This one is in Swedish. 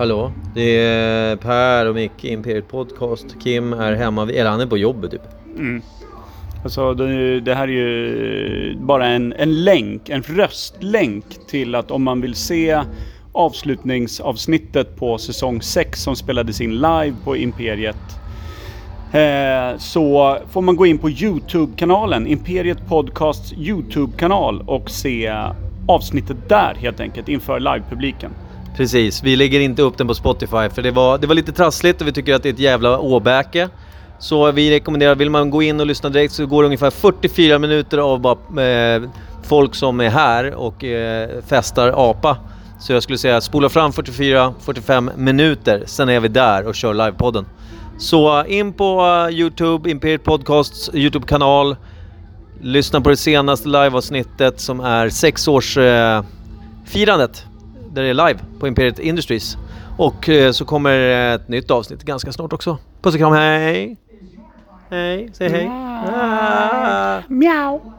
Hallå, det är Per och Micke, Imperiet Podcast. Kim är hemma, eller han är på jobbet typ. Mm. Alltså det, det här är ju bara en, en länk, en röstlänk till att om man vill se avslutningsavsnittet på säsong 6 som spelades in live på Imperiet. Eh, så får man gå in på Youtube-kanalen, Imperiet Podcasts Youtube-kanal och se avsnittet där helt enkelt inför livepubliken. Precis, vi lägger inte upp den på Spotify för det var, det var lite trassligt och vi tycker att det är ett jävla åbäke. Så vi rekommenderar, vill man gå in och lyssna direkt så går det ungefär 44 minuter av bara eh, folk som är här och eh, festar apa. Så jag skulle säga spola fram 44-45 minuter, sen är vi där och kör livepodden. Så eh, in på uh, Youtube, Imperiet Podcasts Youtube-kanal. Lyssna på det senaste liveavsnittet som är sexårsfirandet. Eh, uh, där det är live på Imperiet Industries. Och uh, så kommer ett nytt avsnitt ganska snart också. Puss och kram, hej! Hej, säg hej! Ah. Miau!